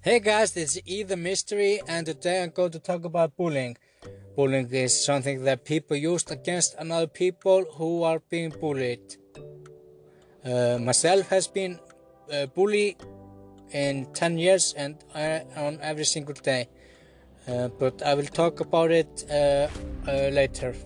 Hey guys, this is E the Mystery, and today I'm going to talk about bullying. Bullying is something that people use against another people who are being bullied. Uh, myself has been uh, bullied in 10 years and uh, on every single day. Uh, but I will talk about it uh, uh, later.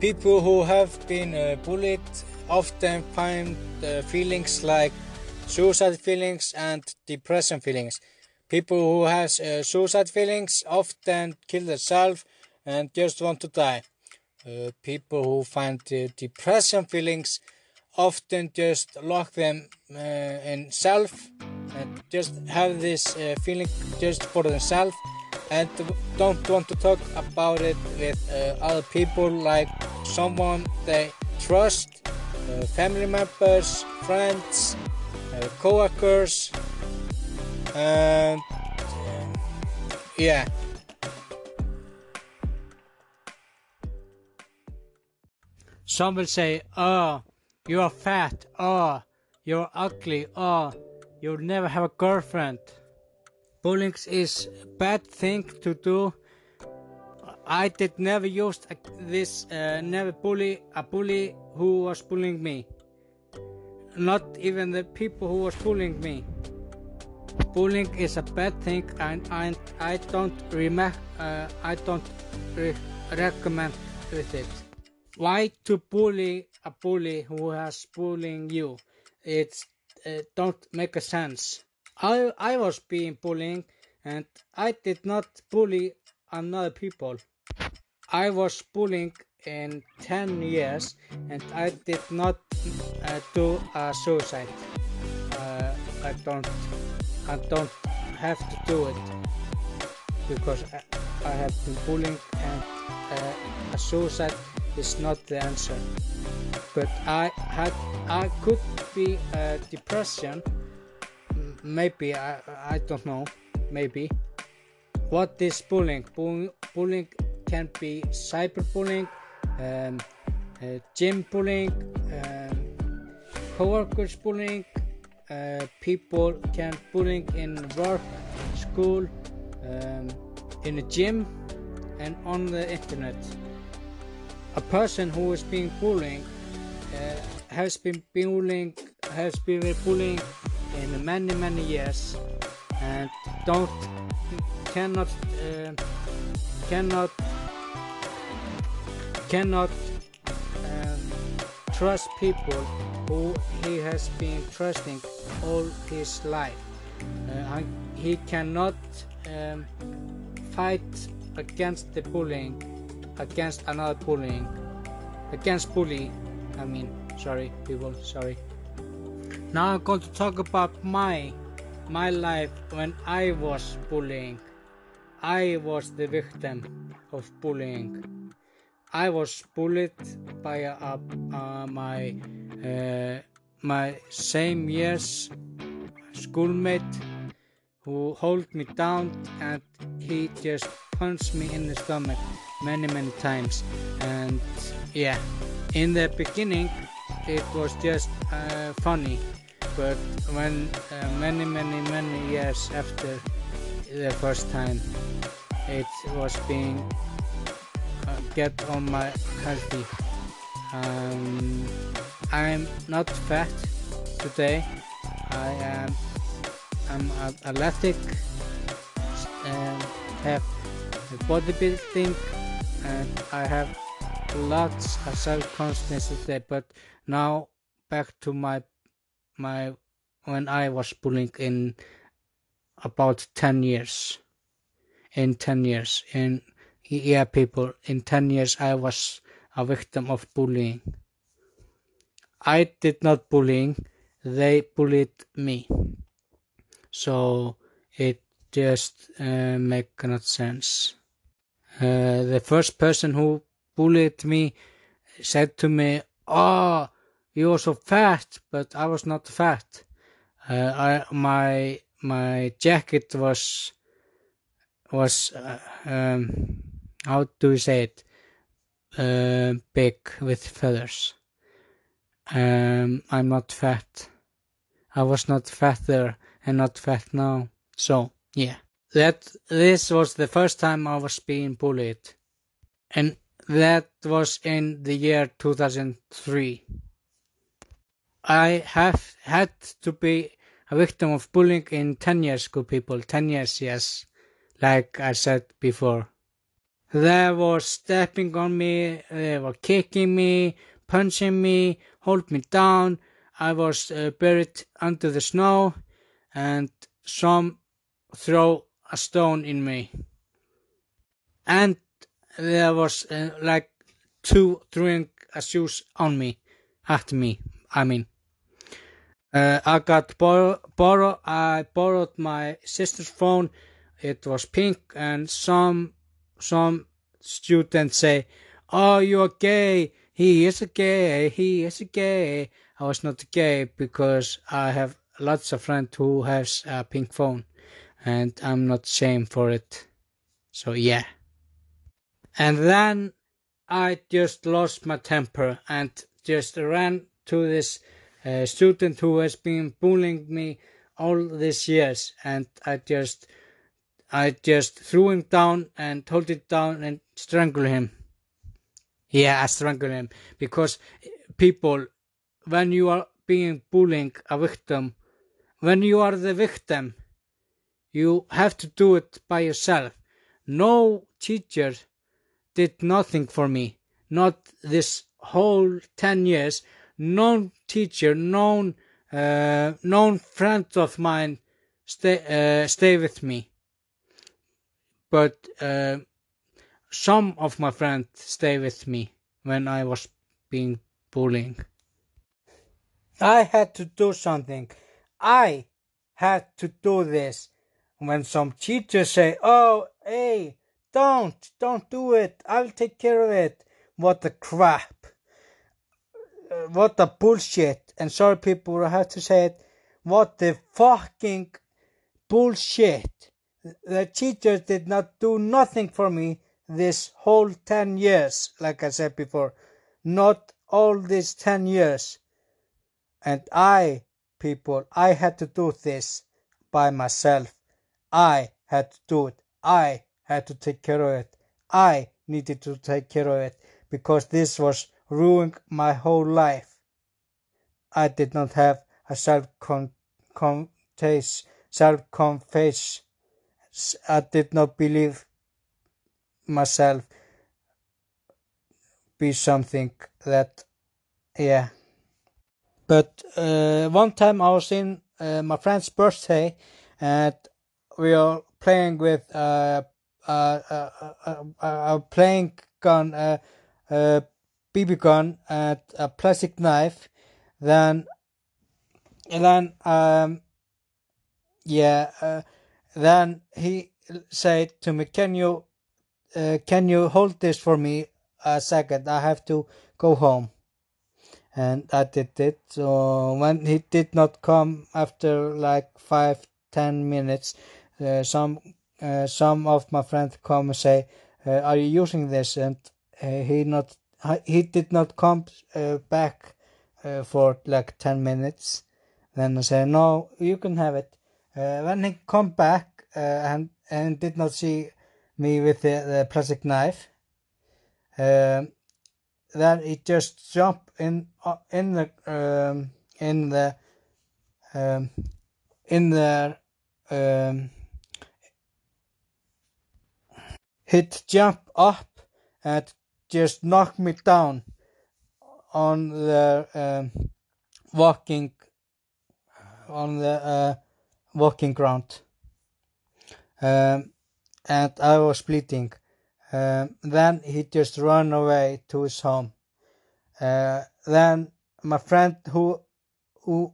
People who have been bullied often find feelings like suicide feelings and depression feelings. People who have uh, suicide feelings often kill themselves and just want to die. Uh, people who find uh, depression feelings often just lock them uh, in self and just have this uh, feeling just for themselves and don't want to talk about it with uh, other people like someone they trust, family members, friends, co-workers, and uh, yeah. Some will say, "Oh, you're fat. Oh, you're ugly. Oh, you'll never have a girlfriend." Bullying is a bad thing to do. I did never use this, uh, never bully a bully who was bullying me. Not even the people who was bullying me. Bullying is a bad thing, and I, don't uh, I don't re- recommend with it. Why to bully a bully who has bullying you? It uh, don't make a sense. I I was being bullying, and I did not bully another people. I was bullying in 10 years and I did not uh, do a suicide. Uh, I don't I don't have to do it because I, I have been bullying and uh, a suicide is not the answer. But I had I could be uh, depression maybe I, I don't know maybe what is bullying bullying, bullying can be cyberbullying um, uh, gym bullying um, co-workers bullying uh, people can bullying in work school um, in a gym and on the internet. A person who is being bullying uh, has been bullying has been bullying in many many years and don't cannot uh, cannot cannot trust people who he has been trusting all his life uh, he cannot um, fight against the bullying against another bullying against bully i mean sorry people sorry now I'm going to talk about my my life when I was bullying. I was the victim of bullying. I was bullied by a, a, my uh, my same year's schoolmate who held me down and he just punched me in the stomach many many times. And yeah in the beginning it was just uh, funny. But when uh, many many many years after the first time it was being uh, get on my healthy. Um, I'm not fat today. I am I'm athletic and have a bodybuilding and I have lots of self-confidence today. But now back to my my when I was bullying in about 10 years in 10 years in yeah people in 10 years I was a victim of bullying. I did not bullying they bullied me. So it just uh, make not sense. Uh, the first person who bullied me said to me oh you were so fat, but I was not fat. Uh, I my my jacket was was uh, um, how do we say it? Uh, big with feathers. Um, I'm not fat. I was not fat there, and not fat now. So yeah, that this was the first time I was being bullied, and that was in the year 2003. I have had to be a victim of bullying in 10 years, good people. 10 years, yes, like I said before. They were stepping on me, they were kicking me, punching me, hold me down. I was uh, buried under the snow, and some throw a stone in me. And there was uh, like two throwing a shoes on me, at me. I mean, uh, I got borrow, borrow. I borrowed my sister's phone. It was pink, and some some students say, "Oh, you're gay. He is a gay. He is a gay." I was not gay because I have lots of friends who has a pink phone, and I'm not ashamed for it. So yeah. And then I just lost my temper and just ran to this uh, student who has been bullying me all these years, and I just I just threw him down and hold it down and strangled him. Yeah, I strangled him because people, when you are being bullying a victim, when you are the victim, you have to do it by yourself. No teacher did nothing for me. Not this whole 10 years. No teacher, no uh, known friend of mine stay, uh, stay with me. But uh, some of my friends stay with me when I was being bullying. I had to do something. I had to do this. When some teachers say, "Oh, hey, don't, don't do it. I'll take care of it." What the crap! Uh, what the bullshit! And sorry, people, I have to say it. What the fucking bullshit! The teachers did not do nothing for me this whole 10 years, like I said before. Not all these 10 years. And I, people, I had to do this by myself. I had to do it. I had to take care of it. I needed to take care of it because this was ruining my whole life. I did not have a self confess, self confess. I did not believe myself be something that, yeah. But uh, one time I was in uh, my friend's birthday and we are playing with uh, uh, playing gun, uh, BB gun, and a plastic knife. Then, and then, um, yeah, uh, then he said to me, "Can you, uh, can you hold this for me a second? I have to go home." And I did it. So when he did not come after like five, ten minutes, uh, some uh, some of my friends come and say, uh, "Are you using this?" And uh, he not he did not come uh, back uh, for like ten minutes. Then I say, "No, you can have it." When he come back and and did not see me with the, the plastic knife, um, then he just jumped in in the um, in the um, in the um, he'd jump up and just knock me down on the um, walking on the uh, walking ground. Um, and I was bleeding. Um, then he just ran away to his home. Uh, then my friend who who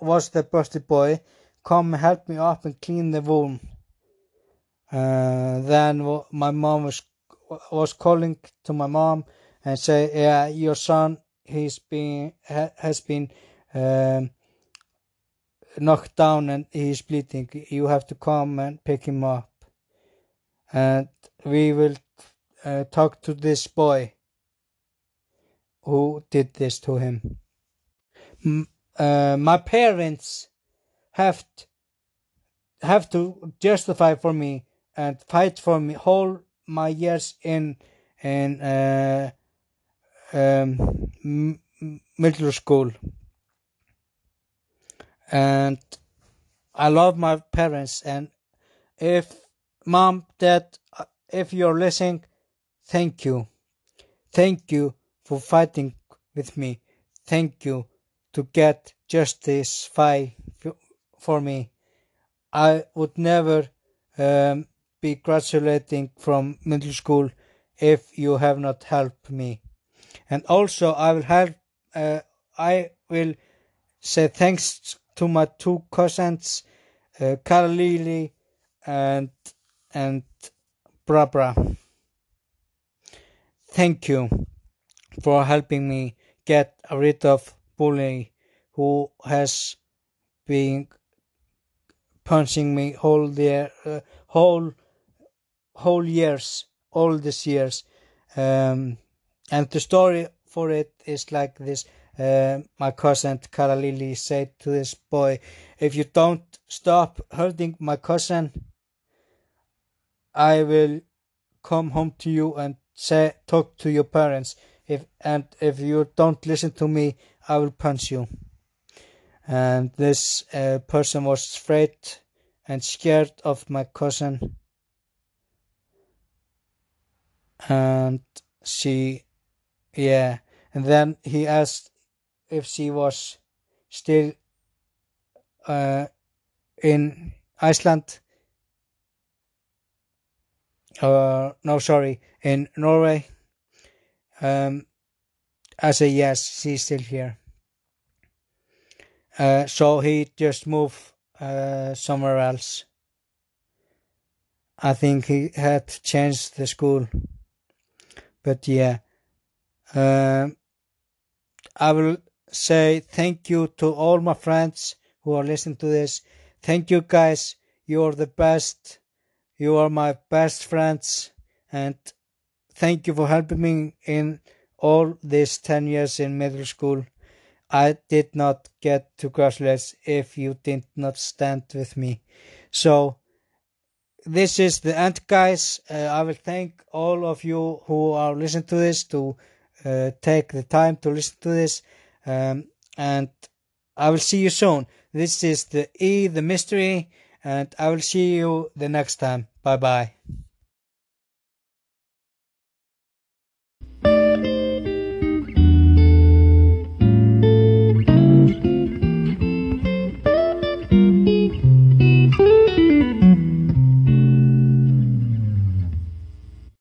was the birthday boy come help me up and clean the wound uh, then my mom was was calling to my mom and say, "Yeah, your son he's been ha, has been um, knocked down and he's bleeding. You have to come and pick him up, and we will uh, talk to this boy who did this to him." M- uh, my parents have have to justify for me and fight for me whole my years in in uh, um, middle school and I love my parents. And if mom dad uh, if you're listening thank you. Thank you for fighting with me. Thank you to get justice fight for me. I would never um, be graduating from middle school if you have not helped me. And also I will help uh, I will say thanks to my two cousins uh, Carlili and and Barbara. Thank you for helping me get rid of bully who has been punching me whole their uh, whole whole years all these years. Um, and the story for it is like this uh, my cousin Caralili said to this boy if you don't stop hurting my cousin I will come home to you and say talk to your parents. If and if you don't listen to me I will punch you. And this uh, person was afraid and scared of my cousin. And she yeah. And then he asked if she was still uh, in Iceland uh, no sorry in Norway um, I say yes she's still here. Uh, so he just moved uh, somewhere else. I think he had changed the school but yeah um, I will say thank you to all my friends who are listening to this. Thank you guys. You are the best. You are my best friends. And thank you for helping me in all these 10 years in middle school. I did not get to graduate if you did not stand with me. So, this is the end, guys. Uh, I will thank all of you who are listening to this to uh, take the time to listen to this. Um, and I will see you soon. This is the E, the mystery, and I will see you the next time. Bye bye.